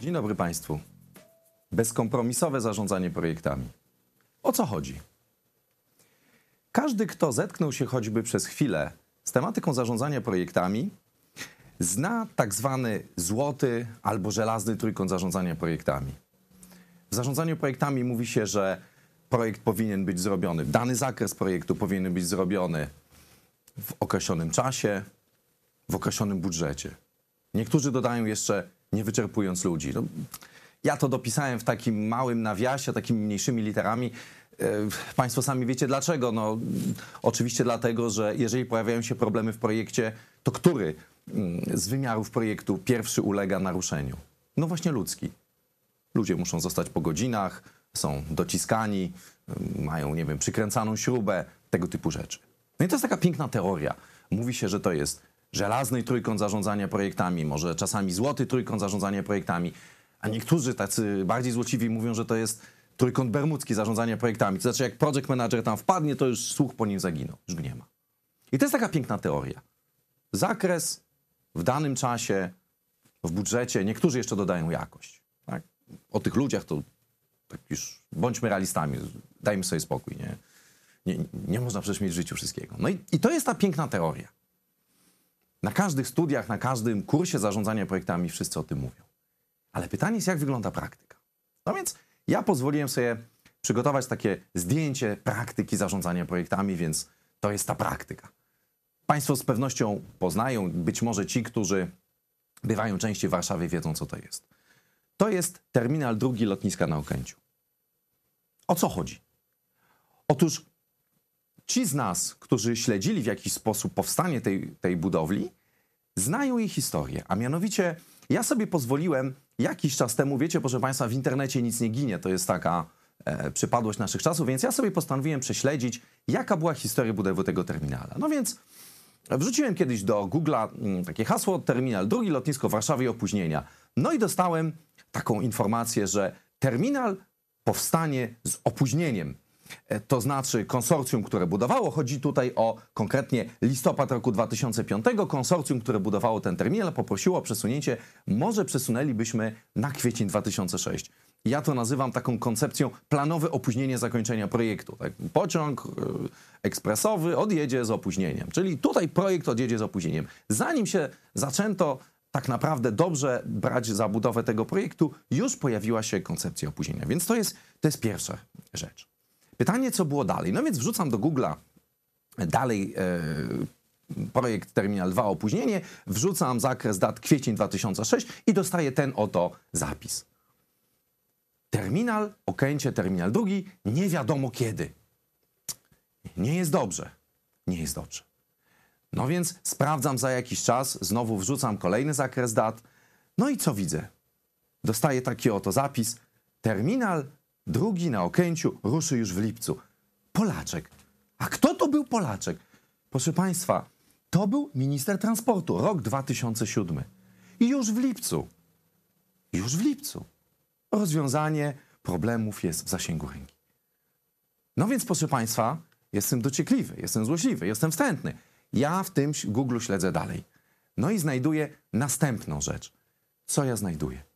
Dzień dobry Państwu. Bezkompromisowe zarządzanie projektami. O co chodzi? Każdy, kto zetknął się choćby przez chwilę z tematyką zarządzania projektami, zna tak zwany złoty albo żelazny trójkąt zarządzania projektami. W zarządzaniu projektami mówi się, że projekt powinien być zrobiony, dany zakres projektu powinien być zrobiony w określonym czasie, w określonym budżecie. Niektórzy dodają jeszcze nie wyczerpując ludzi. No, ja to dopisałem w takim małym nawiasie, takimi mniejszymi literami. E, Państwo sami wiecie dlaczego. No, oczywiście dlatego, że jeżeli pojawiają się problemy w projekcie, to który mm, z wymiarów projektu pierwszy ulega naruszeniu? No właśnie ludzki. Ludzie muszą zostać po godzinach, są dociskani, y, mają, nie wiem, przykręcaną śrubę, tego typu rzeczy. No i to jest taka piękna teoria. Mówi się, że to jest żelazny trójkąt zarządzania projektami, może czasami złoty trójkąt zarządzania projektami, a niektórzy tacy bardziej złociwi mówią, że to jest trójkąt bermudzki zarządzania projektami. To znaczy, jak project manager tam wpadnie, to już słuch po nim zaginął, już go nie ma. I to jest taka piękna teoria. Zakres w danym czasie, w budżecie, niektórzy jeszcze dodają jakość. Tak? O tych ludziach to tak już bądźmy realistami, dajmy sobie spokój, nie? Nie, nie można przecież mieć w życiu wszystkiego. No i, i to jest ta piękna teoria. Na każdych studiach, na każdym kursie zarządzania projektami wszyscy o tym mówią. Ale pytanie jest, jak wygląda praktyka. No więc ja pozwoliłem sobie przygotować takie zdjęcie praktyki zarządzania projektami, więc to jest ta praktyka. Państwo z pewnością poznają, być może ci, którzy bywają częściej w Warszawie, wiedzą, co to jest. To jest terminal drugi lotniska na Okęciu. O co chodzi? Otóż ci z nas, którzy śledzili w jakiś sposób powstanie tej, tej budowli, znają jej historię. A mianowicie ja sobie pozwoliłem jakiś czas temu, wiecie, proszę Państwa, w internecie nic nie ginie, to jest taka e, przypadłość naszych czasów, więc ja sobie postanowiłem prześledzić, jaka była historia budowy tego terminala. No więc wrzuciłem kiedyś do Google'a mm, takie hasło terminal drugi, lotnisko w Warszawie i opóźnienia. No i dostałem taką informację, że terminal powstanie z opóźnieniem. E, To znaczy konsorcjum, które budowało, chodzi tutaj o konkretnie listopad roku 2005, konsorcjum, które budowało ten terminal, poprosiło o przesunięcie, może przesunęlibyśmy na kwiecień 2006. Ja to nazywam taką koncepcją planowe opóźnienie zakończenia projektu. Tak? Pociąg e, ekspresowy odjedzie z opóźnieniem, czyli tutaj projekt odjedzie z opóźnieniem. Zanim się zaczęto tak naprawdę dobrze brać za budowę tego projektu, już pojawiła się koncepcja opóźnienia. Więc to jest, to jest pierwsza rzecz. Pytanie, co było dalej? No więc wrzucam do Google'a dalej e, projekt Terminal 2 opóźnienie, wrzucam zakres dat kwiecień 2006 i dostaję ten oto zapis. Terminal, okęcie, terminal drugi, nie wiadomo kiedy. Nie jest dobrze. Nie jest dobrze. No więc sprawdzam za jakiś czas, znowu wrzucam kolejny zakres dat. No i co widzę? Dostaję taki oto zapis. Terminal drugi na Okęciu ruszy już w lipcu. Polaczek. A kto to był Polaczek? Proszę Państwa, to był minister transportu, rok 2007. I już w lipcu, już w lipcu, rozwiązanie problemów jest w zasięgu ręki. No więc, proszę Państwa, jestem dociekliwy, jestem złośliwy, jestem wstrętny. Ja w tym Google śledzę dalej. No i znajduję następną rzecz. Co ja znajduję?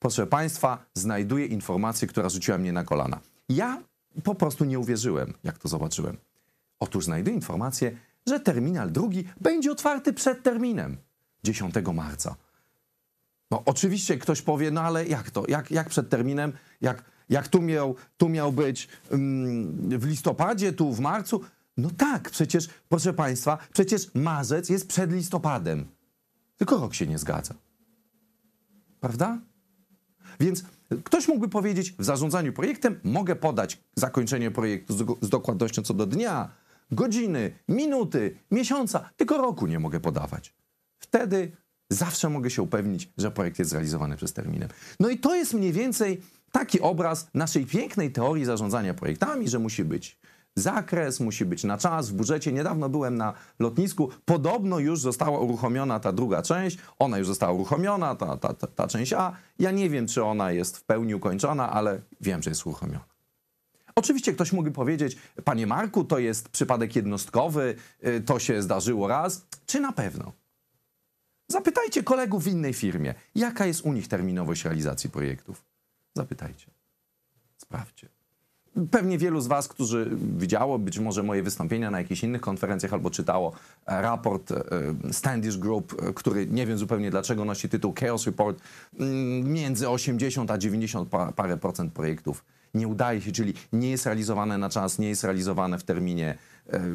Proszę Państwa, znajduję informację, która rzuciła mnie na kolana. Ja po prostu nie uwierzyłem, jak to zobaczyłem. Otóż znajduję informację, że terminal drugi będzie otwarty przed terminem 10 marca. No oczywiście ktoś powie, no ale jak to? Jak, jak przed terminem? Jak, jak tu, miał, tu miał być mm, w listopadzie, tu w marcu? No tak, przecież, proszę Państwa, przecież marzec jest przed listopadem. Tylko rok się nie zgadza. Prawda? Więc ktoś mógłby powiedzieć, w zarządzaniu projektem mogę podać zakończenie projektu z, dokładnością co do dnia, godziny, minuty, miesiąca, tylko roku nie mogę podawać. Wtedy zawsze mogę się upewnić, że projekt jest zrealizowany przez terminem. No i to jest mniej więcej taki obraz naszej pięknej teorii zarządzania projektami, że musi być zakres, musi być na czas, w budżecie. Niedawno byłem na lotnisku, podobno już została uruchomiona ta druga część, ona już została uruchomiona, ta, ta, ta, ta część A. Ja nie wiem, czy ona jest w pełni ukończona, ale wiem, że jest uruchomiona. Oczywiście ktoś mógłby powiedzieć, panie Marku, to jest przypadek jednostkowy, y, to się zdarzyło raz. Czy na pewno? Zapytajcie kolegów w innej firmie, jaka jest u nich terminowość realizacji projektów. Zapytajcie. Sprawdźcie. Pewnie wielu z Was, którzy widziało być może moje wystąpienia na jakichś innych konferencjach albo czytało e, raport e, Standish Group, e, który nie wiem zupełnie dlaczego nosi tytuł Chaos Report, mm, między 80 a 90 parę procent projektów nie udaje się, czyli nie jest realizowane na czas, nie jest realizowane w terminie,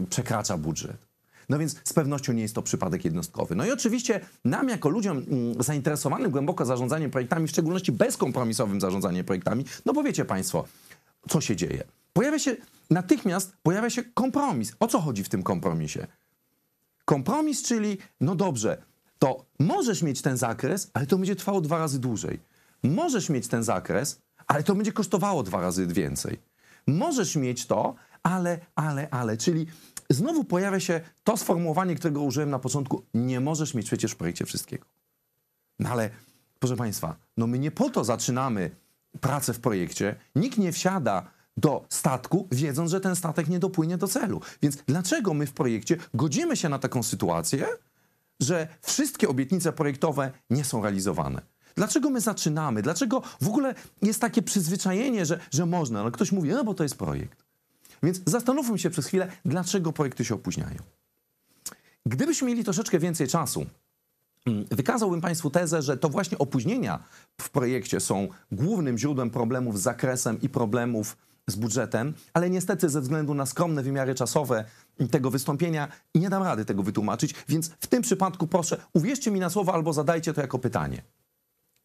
przekracza budżet. No więc z pewnością nie jest to przypadek jednostkowy. No i oczywiście nam jako ludziom mm, zainteresowanym głęboko zarządzaniem projektami, w szczególności bezkompromisowym zarządzaniem projektami, no bo wiecie Państwo, co się dzieje? Pojawia się natychmiast pojawia się kompromis. O co chodzi w tym kompromisie? Kompromis, czyli no dobrze, to możesz mieć ten zakres, ale to będzie trwało dwa razy dłużej. Możesz mieć ten zakres, ale to będzie kosztowało dwa razy więcej. Możesz mieć to, ale, ale, ale, czyli znowu pojawia się to sformułowanie, którego użyłem na początku. Nie możesz mieć przecież w projekcie wszystkiego. No ale, proszę Państwa, no my nie po to zaczynamy pracę w projekcie. Nikt nie wsiada do statku, wiedząc, że ten statek nie dopłynie do celu. Więc dlaczego my w projekcie godzimy się na taką sytuację, że wszystkie obietnice projektowe nie są realizowane? Dlaczego my zaczynamy? Dlaczego w ogóle jest takie przyzwyczajenie, że, że można? No ktoś mówi, no bo to jest projekt. Więc zastanówmy się przez chwilę, dlaczego projekty się opóźniają. Gdybyśmy mieli troszeczkę więcej czasu, wykazałbym Państwu tezę, że to właśnie opóźnienia w projekcie są głównym źródłem problemów z zakresem i problemów z budżetem, ale niestety ze względu na skromne wymiary czasowe tego wystąpienia nie dam rady tego wytłumaczyć, więc w tym przypadku proszę uwierzcie mi na słowo albo zadajcie to jako pytanie.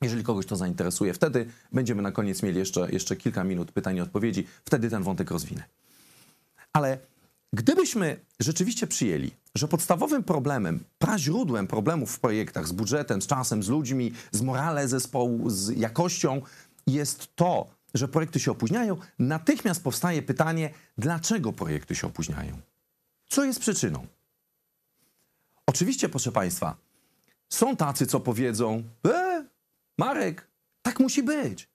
Jeżeli kogoś to zainteresuje, wtedy będziemy na koniec mieli jeszcze, jeszcze kilka minut pytań i odpowiedzi, wtedy ten wątek rozwinę. Ale gdybyśmy rzeczywiście przyjęli, że podstawowym problemem, praźródłem problemów w projektach z budżetem, z czasem, z ludźmi, z morale zespołu, z jakością jest to, że projekty się opóźniają, natychmiast powstaje pytanie, dlaczego projekty się opóźniają? Co jest przyczyną? Oczywiście, proszę Państwa, są tacy, co powiedzą, e, Marek, tak musi być.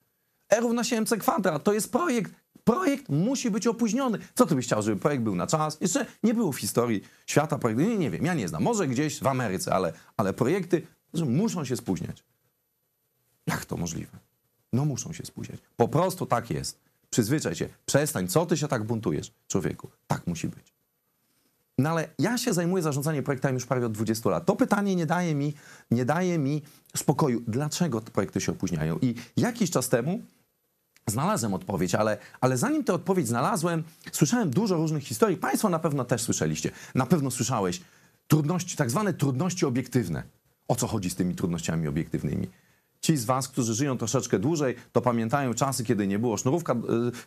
E równa się MC kwadrat, to jest projekt, projekt musi być opóźniony. Co ty byś chciał, żeby projekt był na czas? Jeszcze nie było w historii świata projektu. Nie, nie wiem, ja nie znam. Może gdzieś w Ameryce, ale, ale projekty muszą się spóźniać. Jak to możliwe? No muszą się spóźniać. Po prostu tak jest. Przyzwyczaj się. Przestań. Co ty się tak buntujesz, człowieku? Tak musi być. No ale ja się zajmuję zarządzaniem projektami już prawie od 20 lat. To pytanie nie daje mi, nie daje mi spokoju. Dlaczego te projekty się opóźniają? I jakiś czas temu Znalazłem odpowiedź, ale, ale zanim tę odpowiedź znalazłem, słyszałem dużo różnych historii. Państwo na pewno też słyszeliście. Na pewno słyszałeś trudności, tak zwane trudności obiektywne. O co chodzi z tymi trudnościami obiektywnymi? Ci z Was, którzy żyją troszeczkę dłużej, to pamiętają czasy, kiedy nie było sznurówka,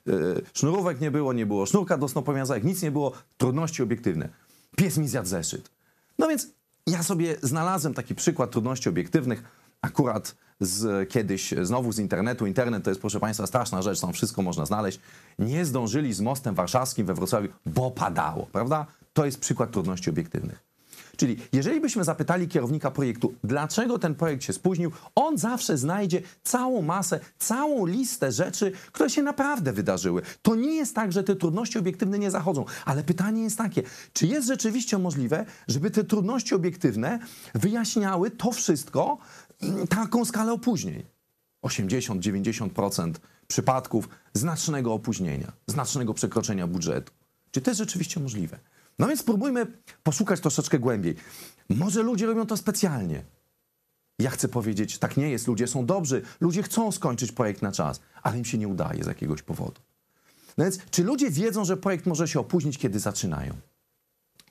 yy, yy, sznurówek, nie było, nie było sznurka do snopowiązek, nic nie było, trudności obiektywne. Pies mi zjadł zeszyt. No więc ja sobie znalazłem taki przykład trudności obiektywnych. Akurat z kiedyś znowu z internetu. Internet to jest, proszę Państwa, straszna rzecz, tam wszystko można znaleźć. Nie zdążyli z mostem warszawskim we Wrocławiu, bo padało, prawda? To jest przykład trudności obiektywnych. Czyli jeżeli byśmy zapytali kierownika projektu, dlaczego ten projekt się spóźnił, on zawsze znajdzie całą masę, całą listę rzeczy, które się naprawdę wydarzyły. To nie jest tak, że te trudności obiektywne nie zachodzą, ale pytanie jest takie, czy jest rzeczywiście możliwe, żeby te trudności obiektywne wyjaśniały to wszystko, taką skalę opóźnień. 80-90% przypadków znacznego opóźnienia, znacznego przekroczenia budżetu. Czy to jest rzeczywiście możliwe? No więc spróbujmy poszukać troszeczkę głębiej. Może ludzie robią to specjalnie. Ja chcę powiedzieć, tak nie jest. Ludzie są dobrzy, ludzie chcą skończyć projekt na czas, ale im się nie udaje z jakiegoś powodu. No więc, czy ludzie wiedzą, że projekt może się opóźnić, kiedy zaczynają?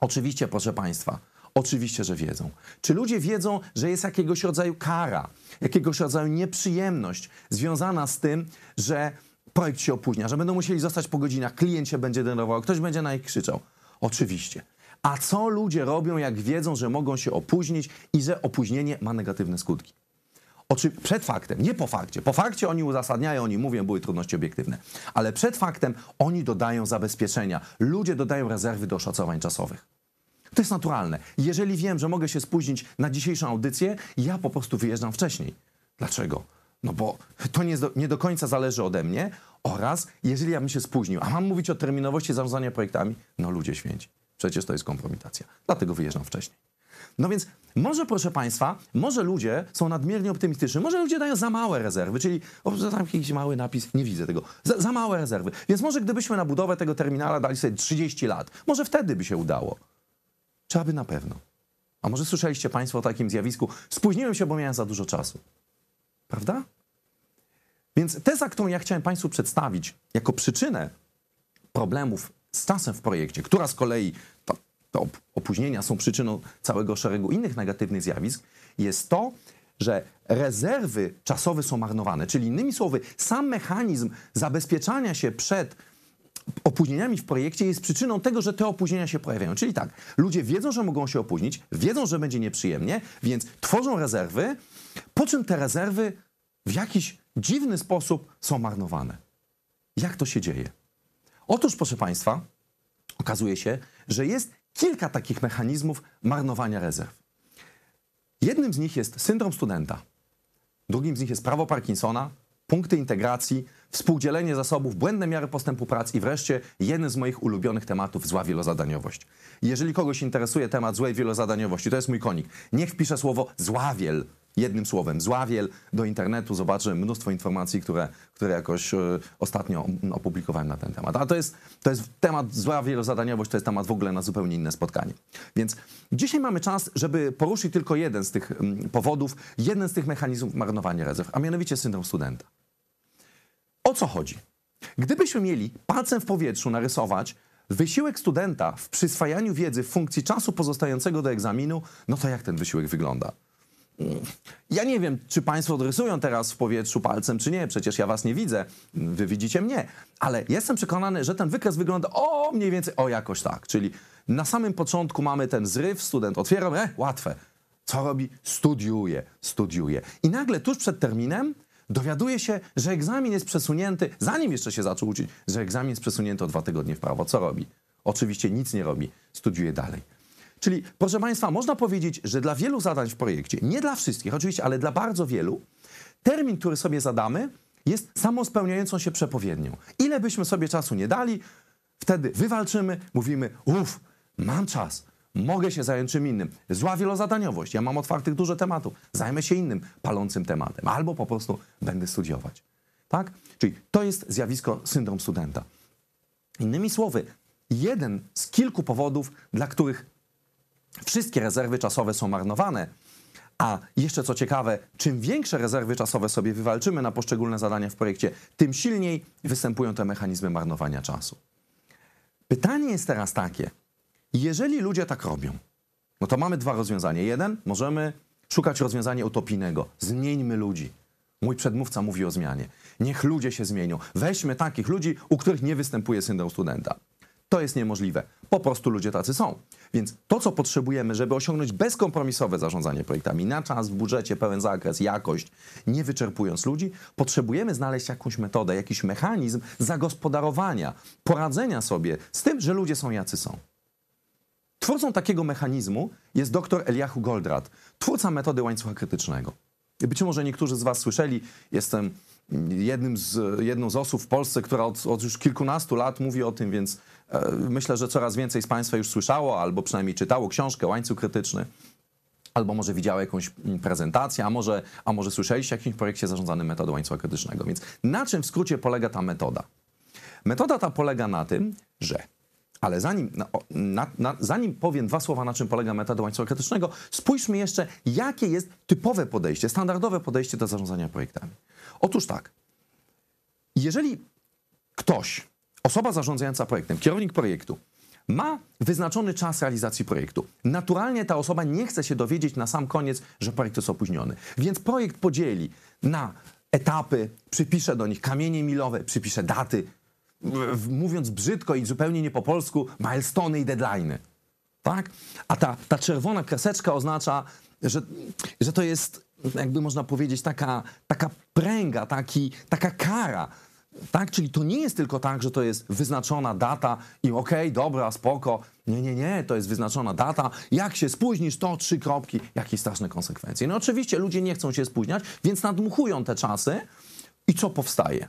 Oczywiście, proszę Państwa, Oczywiście, że wiedzą. Czy ludzie wiedzą, że jest jakiegoś rodzaju kara, jakiegoś rodzaju nieprzyjemność związana z tym, że projekt się opóźnia, że będą musieli zostać po godzinach, klient się będzie denerwował, ktoś będzie na nich krzyczał? Oczywiście. A co ludzie robią, jak wiedzą, że mogą się opóźnić i że opóźnienie ma negatywne skutki? Oczy, przed faktem, nie po fakcie. Po fakcie oni uzasadniają, oni mówią, były trudności obiektywne. Ale przed faktem oni dodają zabezpieczenia. Ludzie dodają rezerwy do oszacowań czasowych. To jest naturalne. Jeżeli wiem, że mogę się spóźnić na dzisiejszą audycję, ja po prostu wyjeżdżam wcześniej. Dlaczego? No bo to nie, nie do końca zależy ode mnie oraz jeżeli ja bym się spóźnił, a mam mówić o terminowości zarządzania projektami, no ludzie święci. Przecież to jest kompromitacja. Dlatego wyjeżdżam wcześniej. No więc może, proszę Państwa, może ludzie są nadmiernie optymistyczni, może ludzie dają za małe rezerwy, czyli o, tam jakiś mały napis, nie widzę tego, za, za małe rezerwy. Więc może gdybyśmy na budowę tego terminala dali sobie 30 lat, może wtedy by się udało. Czy aby na pewno? A może słyszeliście Państwo o takim zjawisku? Spóźniłem się, bo miałem za dużo czasu. Prawda? Więc teza, którą ja chciałem Państwu przedstawić jako przyczynę problemów z czasem w projekcie, która z kolei to, to opóźnienia są przyczyną całego szeregu innych negatywnych zjawisk, jest to, że rezerwy czasowe są marnowane. Czyli innymi słowy, sam mechanizm zabezpieczania się przed opóźnieniami w projekcie jest przyczyną tego, że te opóźnienia się pojawiają. Czyli tak, ludzie wiedzą, że mogą się opóźnić, wiedzą, że będzie nieprzyjemnie, więc tworzą rezerwy, po czym te rezerwy w jakiś dziwny sposób są marnowane. Jak to się dzieje? Otóż, proszę Państwa, okazuje się, że jest kilka takich mechanizmów marnowania rezerw. Jednym z nich jest syndrom studenta, drugim z nich jest prawo Parkinsona, punkty integracji, współdzielenie zasobów, błędne miary postępu prac i wreszcie jeden z moich ulubionych tematów zła wielozadaniowość. Jeżeli kogoś interesuje temat złej wielozadaniowości, to jest mój konik. Niech wpisze słowo zławiel jednym słowem, zławiel do internetu, zobaczę mnóstwo informacji, które, które jakoś y, ostatnio opublikowałem na ten temat. Ale to jest, to jest temat zła wielozadaniowość, to jest temat w ogóle na zupełnie inne spotkanie. Więc dzisiaj mamy czas, żeby poruszyć tylko jeden z tych y, powodów, jeden z tych mechanizmów marnowania rezerw, a mianowicie syndrom studenta. O co chodzi? Gdybyśmy mieli palcem w powietrzu narysować wysiłek studenta w przyswajaniu wiedzy w funkcji czasu pozostającego do egzaminu, no to jak ten wysiłek wygląda? Ja nie wiem, czy Państwo odrysują teraz w powietrzu palcem, czy nie. Przecież ja Was nie widzę. Wy widzicie mnie. Ale jestem przekonany, że ten wykres wygląda o mniej więcej o jakoś tak. Czyli na samym początku mamy ten zryw, student otwiera, e, łatwe. Co robi? Studiuje, studiuje. I nagle tuż przed terminem dowiaduje się, że egzamin jest przesunięty, zanim jeszcze się zaczął uczyć, że egzamin jest przesunięty o dwa tygodnie w prawo. Co robi? Oczywiście nic nie robi, studiuje dalej. Czyli, proszę Państwa, można powiedzieć, że dla wielu zadań w projekcie, nie dla wszystkich oczywiście, ale dla bardzo wielu, termin, który sobie zadamy, jest samospełniającą się przepowiednią. Ile byśmy sobie czasu nie dali, wtedy wywalczymy, mówimy, uff, mam czas, mogę się zająć czym innym. Zła wielozadaniowość, ja mam otwartych dużo tematów, zajmę się innym palącym tematem, albo po prostu będę studiować. Tak? Czyli to jest zjawisko syndrom studenta. Innymi słowy, jeden z kilku powodów, dla których wszystkie rezerwy czasowe są marnowane. A jeszcze co ciekawe, czym większe rezerwy czasowe sobie wywalczymy na poszczególne zadania w projekcie, tym silniej występują te mechanizmy marnowania czasu. Pytanie jest teraz takie: jeżeli ludzie tak robią, no to mamy dwa rozwiązania. Jeden, możemy szukać rozwiązania utopijnego. Zmieńmy ludzi. Mój przedmówca mówi o zmianie. Niech ludzie się zmienią. Weźmy takich ludzi, u których nie występuje syndrom studenta. To jest niemożliwe. Po prostu ludzie tacy są. Więc to, co potrzebujemy, żeby osiągnąć bezkompromisowe zarządzanie projektami na czas, w budżecie, pełen zakres, jakość, nie wyczerpując ludzi, potrzebujemy znaleźć jakąś metodę, jakiś mechanizm zagospodarowania, poradzenia sobie z tym, że ludzie są jacy są. Twórcą takiego mechanizmu jest dr Eliahu Goldratt, twórca metody łańcucha krytycznego. Być może niektórzy z Was słyszeli, jestem jednym z, jedną z osób w Polsce, która od, od już kilkunastu lat mówi o tym, więc e, myślę, że coraz więcej z Państwa już słyszało albo przynajmniej czytało książkę Łańcuch Krytyczny. Albo może widziało jakąś prezentację, a może, a może słyszeliście o jakimś projekcie zarządzanym metodą łańcucha krytycznego. Więc na czym w skrócie polega ta metoda? Metoda ta polega na tym, że ale zanim, na, na, zanim powiem dwa słowa, na czym polega metoda łańcucha krytycznego, spójrzmy jeszcze, jakie jest typowe podejście, standardowe podejście do zarządzania projektami. Otóż tak, jeżeli ktoś, osoba zarządzająca projektem, kierownik projektu, ma wyznaczony czas realizacji projektu. Naturalnie ta osoba nie chce się dowiedzieć na sam koniec, że projekt jest opóźniony. Więc projekt podzieli na etapy, przypisze do nich kamienie milowe, przypisze daty, mówiąc brzydko i zupełnie nie po polsku, milestone i deadline. Tak? A ta, ta czerwona kreseczka oznacza, że, że to jest, jakby można powiedzieć, taka, taka pręga, taki, taka kara. Tak? Czyli to nie jest tylko tak, że to jest wyznaczona data i okej, okay, dobra, spoko. Nie, nie, nie, to jest wyznaczona data. Jak się spóźnisz, to trzy kropki. Jakie straszne konsekwencje. No oczywiście ludzie nie chcą się spóźniać, więc nadmuchują te czasy. I co powstaje?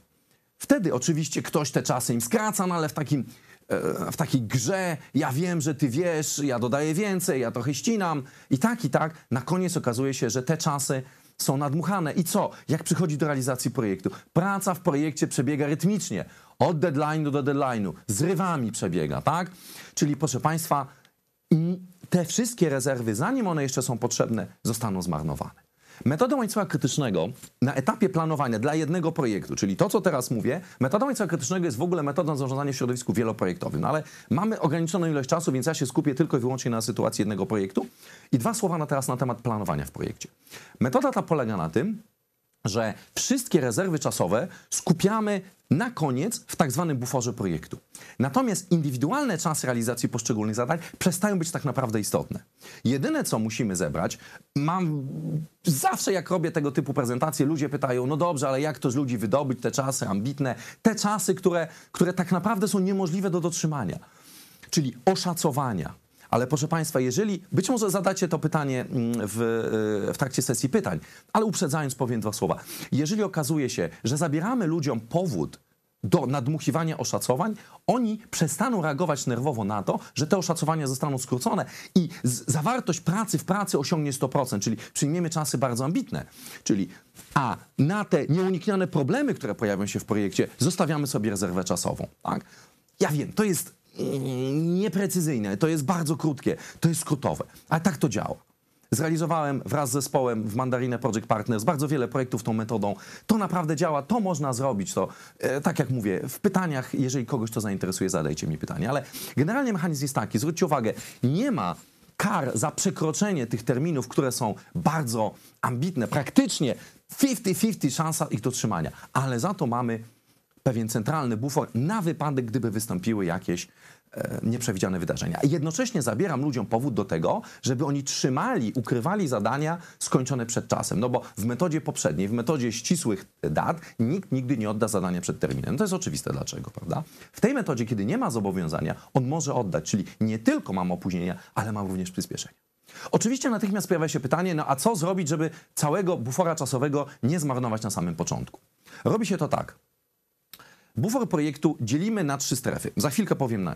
Wtedy oczywiście ktoś te czasy im skraca, no ale w takim e, w takiej grze, ja wiem, że ty wiesz, ja dodaję więcej, ja trochę ścinam i tak, i tak. Na koniec okazuje się, że te czasy są nadmuchane. I co? Jak przychodzi do realizacji projektu? Praca w projekcie przebiega rytmicznie. Od deadline'u do deadline'u. Zrywami przebiega, tak? Czyli proszę Państwa, te wszystkie rezerwy, zanim one jeszcze są potrzebne, zostaną zmarnowane. Metodą łańcucha krytycznego na etapie planowania dla jednego projektu, czyli to, co teraz mówię, metoda łańcucha krytycznego jest w ogóle metodą zarządzania w środowisku wieloprojektowym, no ale mamy ograniczoną ilość czasu, więc ja się skupię tylko i wyłącznie na sytuacji jednego projektu. I dwa słowa na teraz na temat planowania w projekcie. Metoda ta polega na tym, że wszystkie rezerwy czasowe skupiamy na koniec w tak zwanym buforze projektu. Natomiast indywidualne czasy realizacji poszczególnych zadań przestają być tak naprawdę istotne. Jedyne, co musimy zebrać, mam zawsze jak robię tego typu prezentacje, ludzie pytają, no dobrze, ale jak to z ludzi wydobyć te czasy ambitne, te czasy, które, które tak naprawdę są niemożliwe do dotrzymania. Czyli oszacowania, ale proszę Państwa, jeżeli być może zadacie to pytanie mm, w, e, w trakcie sesji pytań, ale uprzedzając powiem dwa słowa. Jeżeli okazuje się, że zabieramy ludziom powód do nadmuchiwania oszacowań, oni przestaną reagować nerwowo na to, że te oszacowania zostaną skrócone i zawartość pracy w pracy osiągnie 100%, czyli przyjmiemy czasy bardzo ambitne. Czyli a na te nieuniknione problemy, które pojawią się w projekcie, zostawiamy sobie rezerwę czasową. Tak? Ja wiem, to jest nieprecyzyjne, to jest bardzo krótkie, to jest skrótowe, ale tak to działa. Zrealizowałem wraz z zespołem w Mandarinę Project Partners bardzo wiele projektów tą metodą. To naprawdę działa, to można zrobić. To, e, tak jak mówię, w pytaniach, jeżeli kogoś to zainteresuje, zadajcie mi pytanie. Ale generalnie mechanizm jest taki, zwróćcie uwagę, nie ma kar za przekroczenie tych terminów, które są bardzo ambitne, praktycznie 50-50 szansa ich dotrzymania, ale za to mamy pewien centralny bufor na wypadek, gdyby wystąpiły jakieś e, nieprzewidziane wydarzenia. Jednocześnie zabieram ludziom powód do tego, żeby oni trzymali, ukrywali zadania skończone przed czasem. No bo w metodzie poprzedniej, w metodzie ścisłych dat, nikt nigdy nie odda zadania przed terminem. To jest oczywiste dlaczego, prawda? W tej metodzie, kiedy nie ma zobowiązania, on może oddać, czyli nie tylko mam opóźnienia, ale mam również przyspieszenie. Oczywiście natychmiast pojawia się pytanie, no a co zrobić, żeby całego bufora czasowego nie zmarnować na samym początku? Robi się to tak. Bufor projektu dzielimy na trzy strefy. Za chwilkę powiem na, e,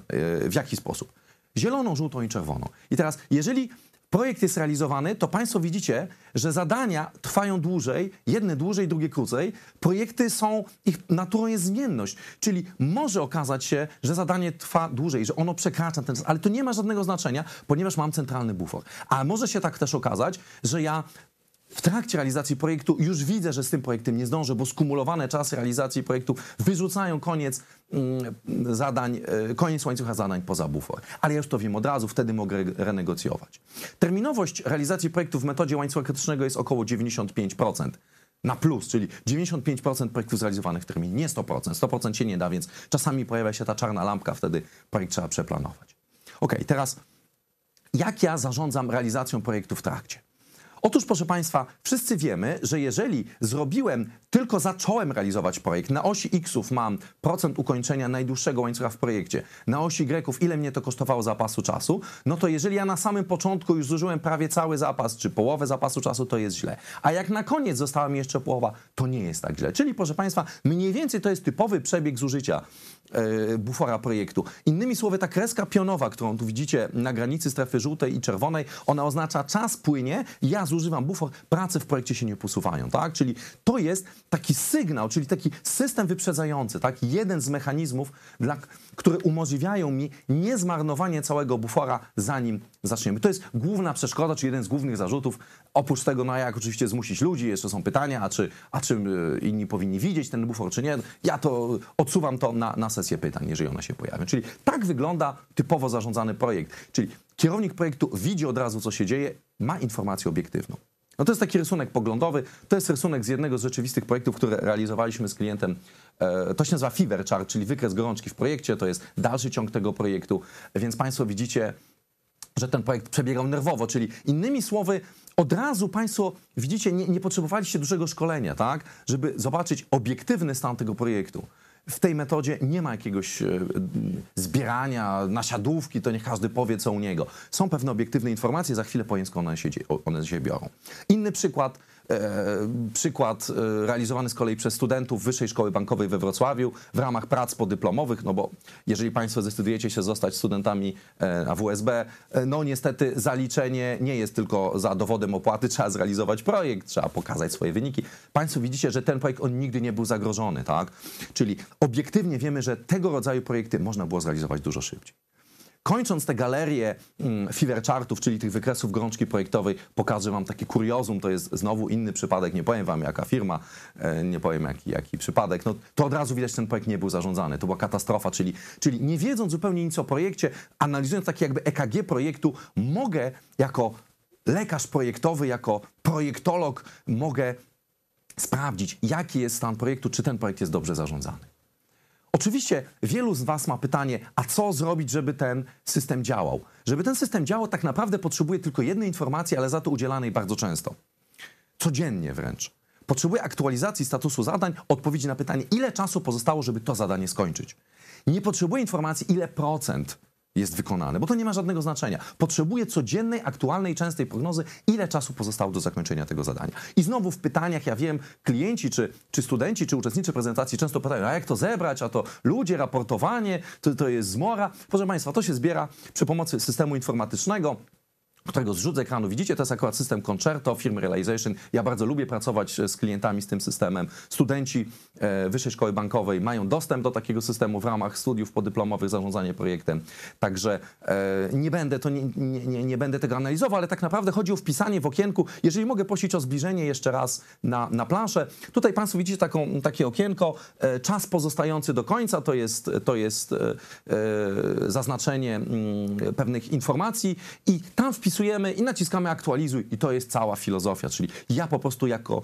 w jaki sposób. Zieloną, żółtą i czerwoną. I teraz, jeżeli projekt jest realizowany, to Państwo widzicie, że zadania trwają dłużej, jedne dłużej, drugie krócej. Projekty są, ich naturą jest zmienność, czyli może okazać się, że zadanie trwa dłużej, że ono przekracza ten czas, ale to nie ma żadnego znaczenia, ponieważ mam centralny bufor. A może się tak też okazać, że ja w trakcie realizacji projektu już widzę, że z tym projektem nie zdążę, bo skumulowane czasy realizacji projektu wyrzucają koniec mm, zadań, e, koniec łańcucha zadań poza bufor. Ale ja już to wiem od razu, wtedy mogę renegocjować. Terminowość realizacji projektu w metodzie łańcucha krytycznego jest około 95% na plus, czyli 95% projektów zrealizowanych w terminie, nie 100%. 100% się nie da, więc czasami pojawia się ta czarna lampka, wtedy projekt trzeba przeplanować. Ok, teraz jak ja zarządzam realizacją projektu w trakcie? Otóż, proszę Państwa, wszyscy wiemy, że jeżeli zrobiłem, tylko zacząłem realizować projekt, na osi X-ów mam procent ukończenia najdłuższego łańcucha w projekcie, na osi Y, ile mnie to kosztowało zapasu czasu, no to jeżeli ja na samym początku już zużyłem prawie cały zapas, czy połowę zapasu czasu, to jest źle. A jak na koniec została mi jeszcze połowa, to nie jest tak źle. Czyli, proszę Państwa, mniej więcej to jest typowy przebieg zużycia e, bufora projektu. Innymi słowy, ta kreska pionowa, którą tu widzicie na granicy strefy żółtej i czerwonej, ona oznacza czas płynie, ja zużywam bufor, prace w projekcie się nie posuwają, tak? Czyli to jest taki sygnał, czyli taki system wyprzedzający, tak? Jeden z mechanizmów, dla, które umożliwiają mi niezmarnowanie całego bufora, zanim zaczniemy. To jest główna przeszkoda, czy jeden z głównych zarzutów. Oprócz tego, no jak oczywiście zmusić ludzi, jeszcze są pytania, a czy, a czy e, inni powinni widzieć ten bufor, czy nie. Ja to odsuwam to na, na sesję pytań, jeżeli one się pojawią. Czyli tak wygląda typowo zarządzany projekt. Czyli kierownik projektu widzi od razu, co się dzieje, ma informację obiektywną. No to jest taki rysunek poglądowy. To jest rysunek z jednego z rzeczywistych projektów, które realizowaliśmy z klientem. E, to się nazywa Fever Chart, czyli wykres gorączki w projekcie. To jest dalszy ciąg tego projektu. Więc Państwo widzicie, że ten projekt przebiegał nerwowo, czyli innymi słowy, od razu Państwo widzicie, nie, nie potrzebowaliście dużego szkolenia, tak, żeby zobaczyć obiektywny stan tego projektu w tej metodzie nie ma jakiegoś e, zbierania nasiadówki, to niech każdy powie, co u niego. Są pewne obiektywne informacje, za chwilę skąd one się, one się biorą. Inny przykład, przykład e, realizowany z kolei przez studentów Wyższej Szkoły Bankowej we Wrocławiu w ramach prac podyplomowych, no bo jeżeli Państwo zdecydujecie się zostać studentami e, na WSB, e, no niestety zaliczenie nie jest tylko za dowodem opłaty, trzeba zrealizować projekt, trzeba pokazać swoje wyniki. Państwo widzicie, że ten projekt on nigdy nie był zagrożony, tak? Czyli obiektywnie wiemy, że tego rodzaju projekty można było zrealizować dużo szybciej. Kończąc tę galerię mm, fever chartów, czyli tych wykresów gorączki projektowej, pokażę wam taki kuriozum, to jest znowu inny przypadek, nie powiem wam jaka firma, e, nie powiem jaki, jaki przypadek, no to od razu widać, ten projekt nie był zarządzany, to była katastrofa, czyli, czyli nie wiedząc zupełnie nic o projekcie, analizując taki jakby EKG projektu, mogę jako lekarz projektowy, jako projektolog mogę sprawdzić, jaki jest stan projektu, czy ten projekt jest dobrze zarządzany. Oczywiście wielu z Was ma pytanie, a co zrobić, żeby ten system działał? Żeby ten system działał, tak naprawdę potrzebuje tylko jednej informacji, ale za to udzielanej bardzo często. Codziennie wręcz. Potrzebuje aktualizacji statusu zadań, odpowiedzi na pytanie, ile czasu pozostało, żeby to zadanie skończyć. Nie potrzebuje informacji, ile procent jest wykonane, bo to nie ma żadnego znaczenia. Potrzebuje codziennej, aktualnej, częstej prognozy, ile czasu pozostało do zakończenia tego zadania. I znowu w pytaniach, ja wiem, klienci, czy, czy studenci, czy uczestnicy prezentacji często pytają, a jak to zebrać, a to ludzie, raportowanie, to, to jest zmora. Proszę Państwa, to się zbiera przy pomocy systemu informatycznego, którego zrzut z ekranu widzicie, to jest akurat system Concerto firmy Realization. Ja bardzo lubię pracować z klientami z tym systemem. Studenci e, Wyższej Szkoły Bankowej mają dostęp do takiego systemu w ramach studiów podyplomowych zarządzanie projektem. Także e, nie będę to nie, nie, nie, będę tego analizował, ale tak naprawdę chodzi o wpisanie w okienku. Jeżeli mogę prosić o zbliżenie jeszcze raz na, na planszę. Tutaj Państwo widzicie taką, takie okienko. E, czas pozostający do końca to jest, to jest zaznaczenie mm, pewnych informacji i tam wpisuję wpisujemy i naciskamy aktualizuj i to jest cała filozofia, czyli ja po prostu jako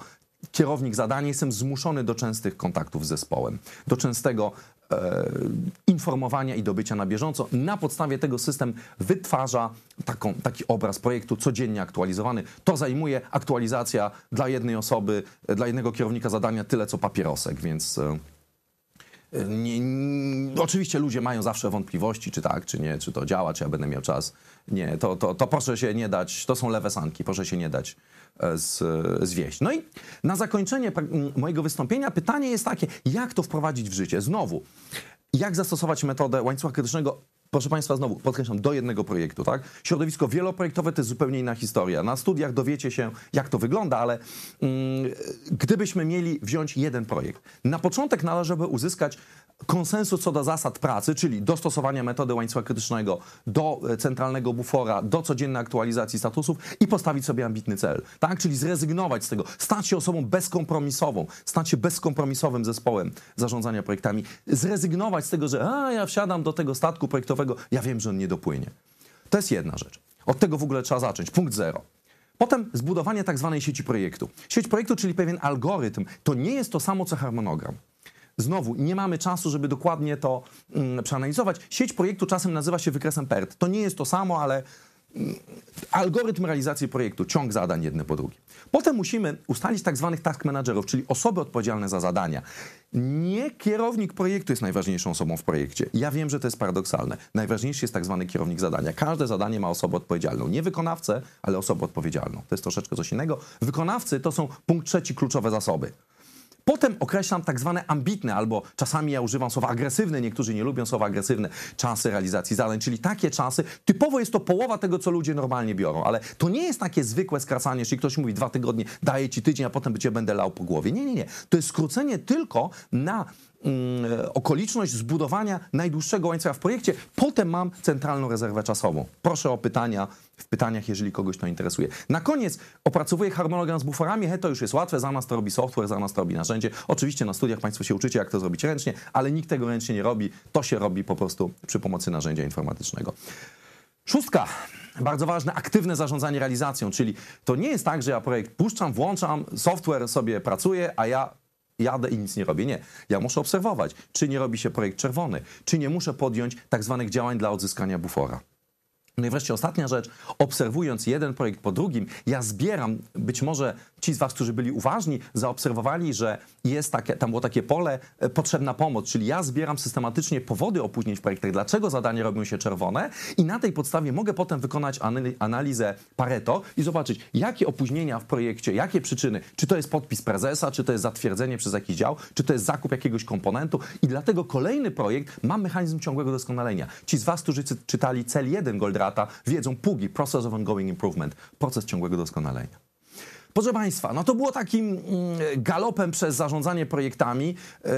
kierownik zadania jestem zmuszony do częstych kontaktów z zespołem, do częstego e, informowania i dobycia na bieżąco. Na podstawie tego system wytwarza taką, taki obraz projektu codziennie aktualizowany. To zajmuje aktualizacja dla jednej osoby, dla jednego kierownika zadania tyle co papierosek, więc... E, nie, nie, oczywiście ludzie mają zawsze wątpliwości, czy tak, czy nie, czy to działa, czy ja będę miał czas. Nie, to, to, to proszę się nie dać, to są lewe sanki, proszę się nie dać e, z, zwieść. No i na zakończenie mojego wystąpienia pytanie jest takie, jak to wprowadzić w życie? Znowu, jak zastosować metodę łańcucha krytycznego proszę Państwa, znowu podkreślam, do jednego projektu, tak? Środowisko wieloprojektowe to jest zupełnie inna historia. Na studiach dowiecie się, jak to wygląda, ale mm, gdybyśmy mieli wziąć jeden projekt, na początek należałoby uzyskać konsensus co do zasad pracy, czyli dostosowania metody łańcucha krytycznego do e, centralnego bufora, do codziennej aktualizacji statusów i postawić sobie ambitny cel, tak? Czyli zrezygnować z tego, stać się osobą bezkompromisową, stać się bezkompromisowym zespołem zarządzania projektami, zrezygnować z tego, że a, ja wsiadam do tego statku projektowego, ja wiem, że on nie dopłynie. To jest jedna rzecz. Od tego w ogóle trzeba zacząć. Punkt zero. Potem zbudowanie tak zwanej sieci projektu. Sieć projektu, czyli pewien algorytm, to nie jest to samo co harmonogram. Znowu, nie mamy czasu, żeby dokładnie to mm, przeanalizować. Sieć projektu czasem nazywa się wykresem PERT. To nie jest to samo, ale mm, algorytm realizacji projektu, ciąg zadań jedne po drugim. Potem musimy ustalić tak zwanych task managerów, czyli osoby odpowiedzialne za zadania. Nie kierownik projektu jest najważniejszą osobą w projekcie. Ja wiem, że to jest paradoksalne. Najważniejszy jest tak zwany kierownik zadania. Każde zadanie ma osobę odpowiedzialną. Nie wykonawcę, ale osobę odpowiedzialną. To jest troszeczkę coś innego. Wykonawcy to są punkt trzeci kluczowe zasoby. Potem określam tak zwane ambitne, albo czasami ja używam słowa agresywne, niektórzy nie lubią słowa agresywne, czasy realizacji zadań, czyli takie czasy, typowo jest to połowa tego, co ludzie normalnie biorą, ale to nie jest takie zwykłe skracanie, jeśli ktoś mówi dwa tygodnie, daję ci tydzień, a potem cię będę lał po głowie. Nie, nie, nie. To jest skrócenie tylko na okoliczność zbudowania najdłuższego łańcucha w projekcie. Potem mam centralną rezerwę czasową. Proszę o pytania w pytaniach, jeżeli kogoś to interesuje. Na koniec opracowuję harmonogram z buforami. He, to już jest łatwe, za nas to robi software, za nas to robi narzędzie. Oczywiście na studiach Państwo się uczycie, jak to zrobić ręcznie, ale nikt tego ręcznie nie robi. To się robi po prostu przy pomocy narzędzia informatycznego. Szóstka. Bardzo ważne, aktywne zarządzanie realizacją, czyli to nie jest tak, że ja projekt puszczam, włączam, software sobie pracuje, a ja jadę i nic nie robię. Nie. Ja muszę obserwować, czy nie robi się projekt czerwony, czy nie muszę podjąć tak zwanych działań dla odzyskania bufora. No i wreszcie ostatnia rzecz, obserwując jeden projekt po drugim, ja zbieram, być może ci z Was, którzy byli uważni, zaobserwowali, że jest takie, tam było takie pole e, potrzebna pomoc, czyli ja zbieram systematycznie powody opóźnień w projektach, dlaczego zadania robią się czerwone? I na tej podstawie mogę potem wykonać anali- analizę Pareto i zobaczyć, jakie opóźnienia w projekcie, jakie przyczyny, czy to jest podpis prezesa, czy to jest zatwierdzenie przez jakiś dział, czy to jest zakup jakiegoś komponentu. I dlatego kolejny projekt ma mechanizm ciągłego doskonalenia. Ci z Was, którzy czytali cel 1 Goldrata, wiedzą PUGI, Process of Ongoing Improvement, proces ciągłego doskonalenia. Proszę Państwa, no to było takim mm, galopem przez zarządzanie projektami. Yy,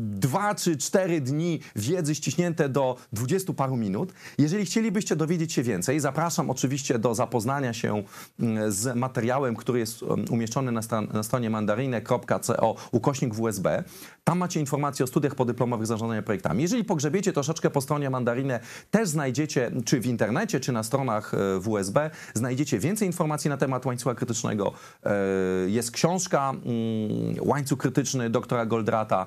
Dwa czy cztery dni wiedzy ściśnięte do dwudziestu paru minut. Jeżeli chcielibyście dowiedzieć się więcej, zapraszam oczywiście do zapoznania się mm, z materiałem, który jest um, umieszczony na, na stronie mandarinę.co ukośnik WSB. Tam macie informacje o studiach podyplomowych zarządzania projektami. Jeżeli pogrzebiecie troszeczkę po stronie Mandarinę, też znajdziecie, czy w internecie, czy na stronach e, WSB, znajdziecie więcej informacji na temat łańcucha krytycznego. E, Jest książka mm, Łańcuch krytyczny doktora Goldrata,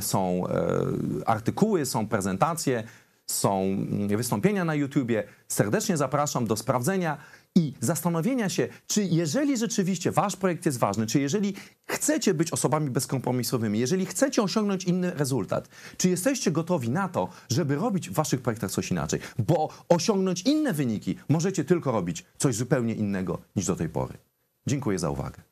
są e, artykuły, są prezentacje, są mm, wystąpienia na YouTubie. Serdecznie zapraszam do sprawdzenia i zastanowienia się, czy jeżeli rzeczywiście wasz projekt jest ważny, czy jeżeli chcecie być osobami bezkompromisowymi, jeżeli chcecie osiągnąć inny rezultat, czy jesteście gotowi na to, żeby robić w waszych projektach coś inaczej? Bo osiągnąć inne wyniki możecie tylko robić coś zupełnie innego niż do tej pory. Dziękuję za uwagę.